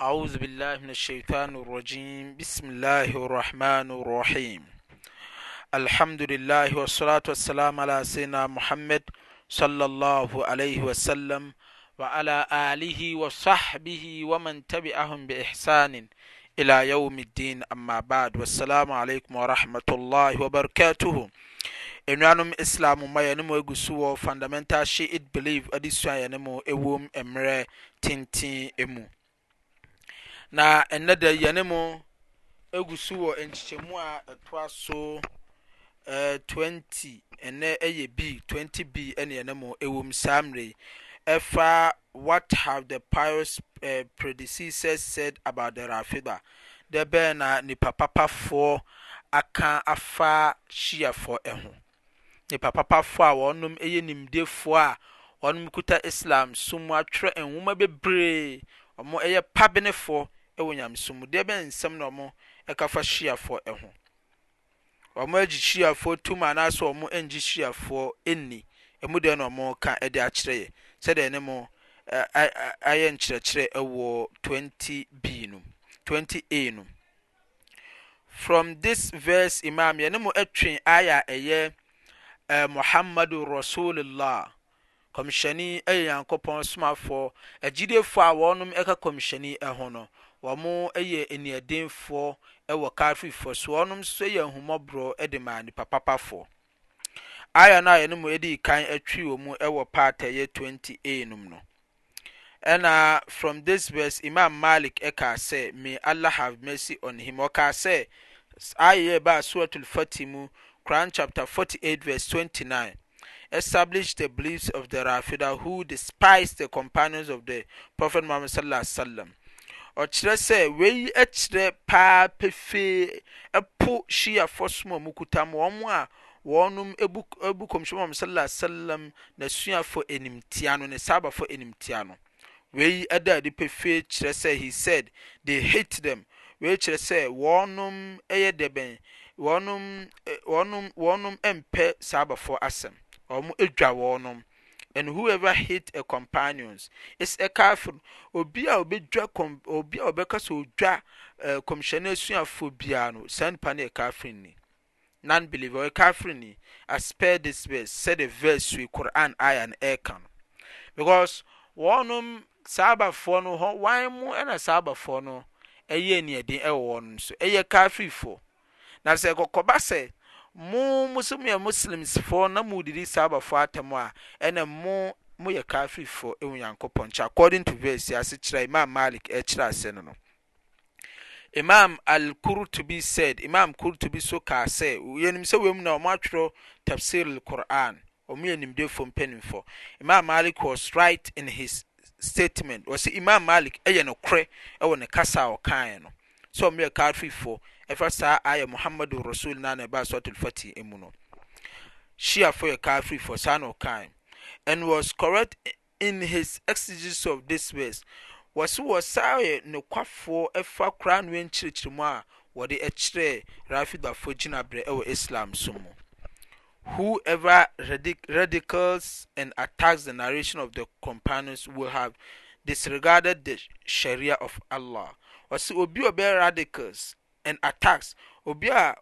أعوذ بالله من الشيطان الرجيم بسم الله الرحمن الرحيم الحمد لله والصلاة والسلام على سيدنا محمد صلى الله عليه وسلم وعلى آله وصحبه ومن تبعهم بإحسان إلى يوم الدين أما بعد والسلام عليكم ورحمة الله وبركاته Enuanom Islam mu ma yɛne mo agu so wɔ Fundamental Shi'it Belief adesua a yɛne mo wom mmerɛ tenten mu. Na ɛnnɛ da yi yɛne mo agu so wɔ nkyekyɛmu a ɛtoa so eh, 20 ɛnɛ ɛyɛ B 20 B ɛne yɛne mo wom saa mmerɛ yi ɛfa What have the pious eh, predecessors said about the Rafida Dɛ bɛn na nnipa papafoɔ aka afa Shiafoɔ ho? Nnipa papafoɔ a wɔnom yɛ nimdefoɔ a wɔnom kuta Islam som mu atwerɛ nwoma bebree, wɔn yɛ pabenefoɔ wɔ nyamesom mu. Deɛ bɛn nsɛm na wɔka fa Shiafoɔ ho? Wɔn agye Shiafoɔ tum anaasɛ wɔn nnye Shiafoɔ nni, ɛmu deɛn na wɔreka de akyerɛ yɛ? Sɛdeɛ yɛne mo ayɛ nkyerɛkyerɛ wɔ 20b no, 20a no. From this verse, Imam, yɛne mo twe ayah a ɛyɛ Muhammadu Rasulullah Kɔmhyɛni yɛ Nyankopɔn somafoɔ, agyidefoɔ a wɔnom ka kɔmhyɛni ho no, wɔn yɛ aniɛdenfoɔ wɔ Kaafirfoɔ so, wɔnom nso yɛ ahummɔborɔ dema nnipa papafoɔ. Aaya no a yɛne mo dii kan twere wɔn mu wɔ part a ɛyɛ 20 a nom no, Ɛna from this verse Imam Malik kaa sɛ, may Allah have mercy on him, ɔkaa sɛ, Ayah yi a ɛbaa Surat al-Fath mu, Qur'an chapter 48 verse 29, established the beliefs of the Rafida who despised the companions of the Prophet Muhammad sallallahu alaihi wasallam. Ɔkyerɛ sɛ wei kyerɛ paa pefee ɛpo Shiafoɔ som a wɔkuta mu, wɔn a Wɔnom bu bu Kɔmhyɛni Muhammad sallallahu alaihi wasallam, n'asuafo animtia no, ne Sahabafo animtia no. Wei da adi pefee kyerɛ sɛ he said, They hate them. Wei kyerɛ sɛ wɔnom yɛ deɛbɛn? Wɔnom wɔnom wɔnom mpɛ Sahabafoɔ asɛm. Wɔn dwa wɔnom. And whoever hate a companions is a kafir. Obi a ɔbɛdwa kɔm obi a ɔbɛka sɛ ɔdwa eh, Kɔmhyɛni asuafoɔ biara no, saa nipa no yɛ kafirni. non-believer, ɔyɛ kaafirni, a spare this verse, sɛdeɛ verse wei, Qur'aan aayah no ɛɛka no. Because wɔnom Sahabafoɔ no, hɔ, wan mu na Sahabafoɔ no ɛyɛ aniɛden ɛwɔ wɔnom so? Ɛyɛ kaafirfoɔ. Na sɛ kɔkɔba sɛ, mo mo se moyɛ Muslimsfoɔ na modidi Sahabafoɔ atɛm a, ɛnna mo, moyɛ kaafirfoɔ ɛwɔ Nyankopɔn nkyɛn, according to verse yi, asekyerɛ a Imaam Maalik ɛɛkyerɛ aseɛ no no. Imam al-Qurtubi said, Imam Qurtubi so kaa sɛ, yɛnim sɛ wei mu na wɔatwerɛ Tafsir al-Qur'an, wɔyɛ nimdefoɔ mpanimfoɔ. Imam Malik was right in his statement, ɔse Imam Malik yɛ nokorɛ wɔ ne kasa a ɔkaeɛ no, sɛ wɔyɛ Kaafirfoɔ ɛfa saa Aaya Muhammadun Rasul no a na ɛbaa Surat al-Fath mu no. Shiafoɔ yɛ Kaafirfoɔ, saa na ɔkaeɛ. And was correct In his exegesis of this verse, wɔse wɔ saa yɛ nokwafoɔ ɛfa Qur'aan wei nkyerɛkyerɛ mu a wɔde ɛkyerɛɛ Rafidafoɔ gyinabrɛ ɛwɔ Islam so mu. Who ever ridicules and attacks the narration of the companions will have disregarded the Sharia of Allah. Ɔse obi ɔbɛyɛ radicals and attacks obi a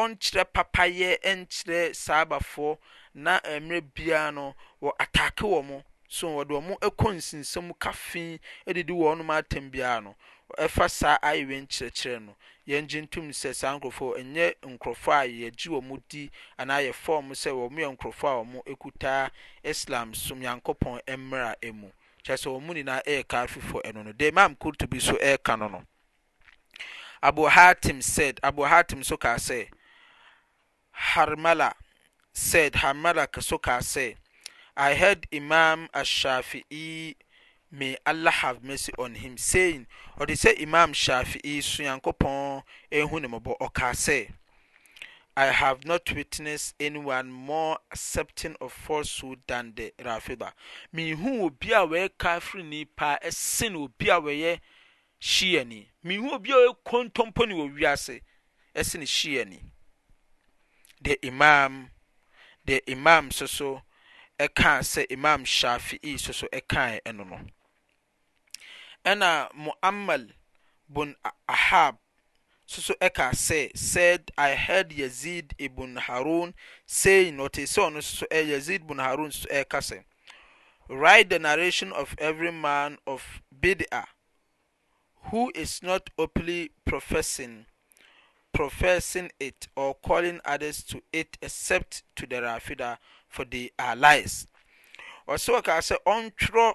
ɔnkyerɛ papayɛ nkyerɛ Saabafoɔ na mmerɛ biara no wɔ attack wɔn so wɔde wɔn kɔ nsinsɛm mu ka fi de di wɔnom atɛm biara no ɛfa saa ayɛ wei nkyerɛkyerɛ no yɛn gye ntom sɛ saa nkorɔfoɔ nyɛ nkorɔfoɔ a yɛgye wɔn di anaa yɛ fa wɔn sɛ wɔn yɛ nkorɔfoɔ a wɔn kuta Islam som Nyankopɔn mmra mu kyerɛ sɛ wɔn nyinaa ɛyɛ kaafifoɔ ɛno no deɛ Imam Qurtubi so ɛka no no. Abu Hatim said, Abu Hatim nso kaa sɛ, Harmala said, Harmala nso kaa sɛ, I heard Imam Ash-Shafi'i, may Allah have mercy on him, saying, ɔde sɛ Imam Shafi'i, so Nyankopɔn nhu ne mmɔbɔ, ɔkaa sɛ, I have not witnessed anyone more accepting of falsehood than the Rafida. Menhu obi a wɔyɛ kafirini paa sen obi a wɔyɛ Shiani. Menhu obi a ɔyɛ kontomponi wɔ wiase sene Shiani. The Imam, deɛ Imam nso so kaa sɛ Imam Shaafi'i nso so kaeɛ ɛno no. Ɛna Mu'ammal bun Ahab nso ka sɛ, said, I heard Yazid ibn Harun saying, ɔtee sɛ ɔno nso, ɛyɛ Yazid ibn Harun nso ɛreka sɛ, Write the narration of every man of bid'ah who is not openly professing professing it or calling others to it except to the Rafida for they are liars. Ɔsɛ ɔkaa sɛ ɔntwerɛ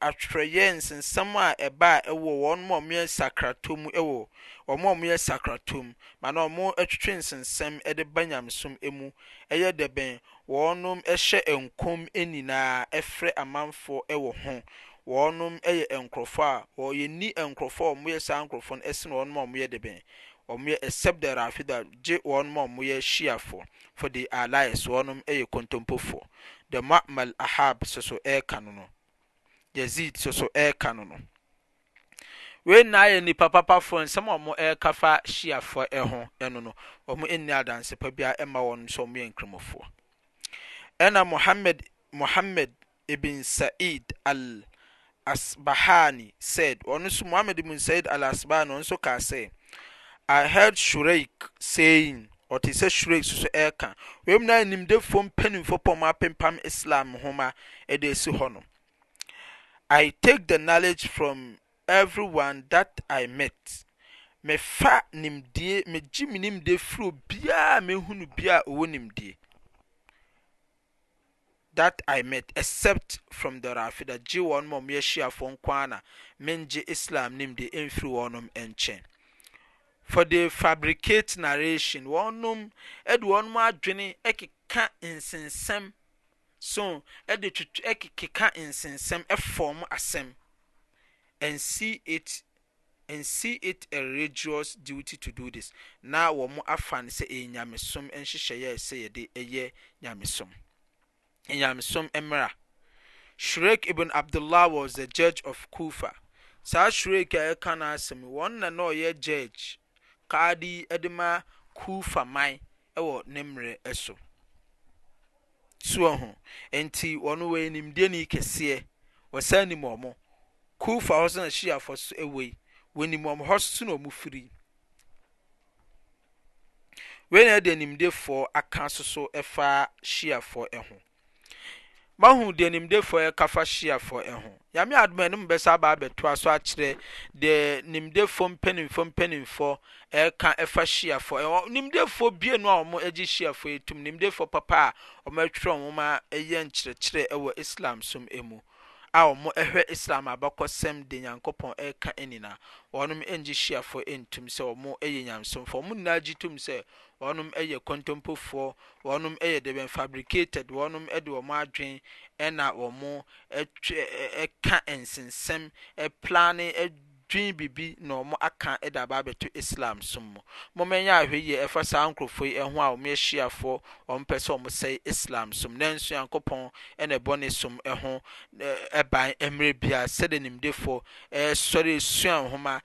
atwerɛeɛ nsensɛm a ɛbaa wɔ wɔn a wɔyɛ nsakrato mu wɔ wɔn a wɔyɛ nsakrato mu ma na wɔtwetwe nsensɛm de ba nyamesom mu yɛ dɛbɛn wɔnom hyɛ nkom nyinaa frɛ amanfoɔ wɔ ho wɔnom yɛ nkorɔfoɔ a wɔyɛ ni nkorɔfoɔ a wɔyɛ saa nkorɔfoɔ no sene wɔnom a wɔyɛ dɛbɛn wɔyɛ except the rafida gye wɔnom a wɔyɛ shiafoɔ for the allies wɔnom yɛ kontompofoɔ the mu'amal ahab soso ɛka no no. Yazid nso so reka no no. Wei nyinaa yɛ nnipa papafoɔ nsɛm a wɔreka fa Shiafoɔ ho no no, wɔnni adanse pa biara ɛmma wɔn sɛ wɔyɛ nkramofoɔ. Ɛna Muhammad Muhammad ibn Sa'id al Asbahani said, ɔno nso Muhammad ibn Sa'id al-Asbahani ɔno nso kaa sɛ, I heard Shuraik saying, Ɔte sɛ Shuraik susu ɛreka wei mu no a animdefoɔ mpanimfoɔ pɔn mu apempam Islam nwoma de asi hɔ no, I take the knowledge from everyone that I met, Mefa nimdie, megye me nimdie firi obiara a mehu no biara a ɔwɔ nimdie. that I met except from the Rafida gye wɔnom a wɔyɛ Shiafoɔ nko ara na menngye Islam nimdeɛ mmfiri wɔnom nkyɛn. For they fabricate narration, wɔnom de wɔnom adwene keka nsensɛm, so de twetwe keka nsensɛm form asɛm and see it and see it a religious duty to do this, na wɔafa no sɛ ɛyɛ nyamesom nhyehyɛeɛ a ɛsɛ sɛ yɛde yɛ nyamesom. Nyamesom mmara. Shuraik ibn Abdullah was the judge of Kufa. Saa Shuraik a yɛka n'asɛm yi, wɔn na na ɔyɛ judge, qadi, de ma Kufa man wɔ ne mmerɛ so. soɔ ho, enti wɔn wɔyɛ nimdeɛni kɛseɛ wɔ saa nim wɔn, Kuufa hɔ so na Shiafoɔ nso wɔ yi, wɔnim wɔn hɔ so na wɔn firi. Wei na deɛ nimdefoɔ aka nso so fa Shiafoɔ ho. Mahu deɛ nimdefoɔ ka fa Shiafoɔ ho. Nyame adom a, enum bɛsa aba abɛtoa so akyerɛ deɛ nimdefo mpaninfo mpaninfɔ ɛka ɛfa shiafɔ ɛhɔ. Nimdefo bienu a wɔn ɛgye shiafɔ yi tum, nimdefɔ papa a wɔn ɛtwerɛ nwoma ɛyɛ nkyerɛkyerɛ ɛwɔ Islam som ɛmu, a wɔn ɛhwɛ Islam abakɔsɛm deɛ Nyankopɔn ɛka ɛnyina. Wɔnom ɛngye shiafɔ ɛntum sɛ wɔn ɛyɛ nyamesomfɔ. Wɔn nyinaa gye tum sɛ wɔnom yɛ kontompofoɔ, wɔnom yɛ de bɛn, fabricated, wɔnom de wɔn adwen na wɔn twe ka nsensɛm, plane, dwen biribi na wɔn aka de aba abɛto Islam som mu. Momma yɛnyɛ ahwɛyie ɛfa saa nkorɔfoɔ yi ho a wɔn yɛ Shiafoɔ, wɔn pɛ sɛ wɔn sɛe Islam som, nanso Nyankopɔn na ɛbɔ ne som ho ban mmerɛ biara sɛdeɛ nimdefoɔ sɔre sua nwoma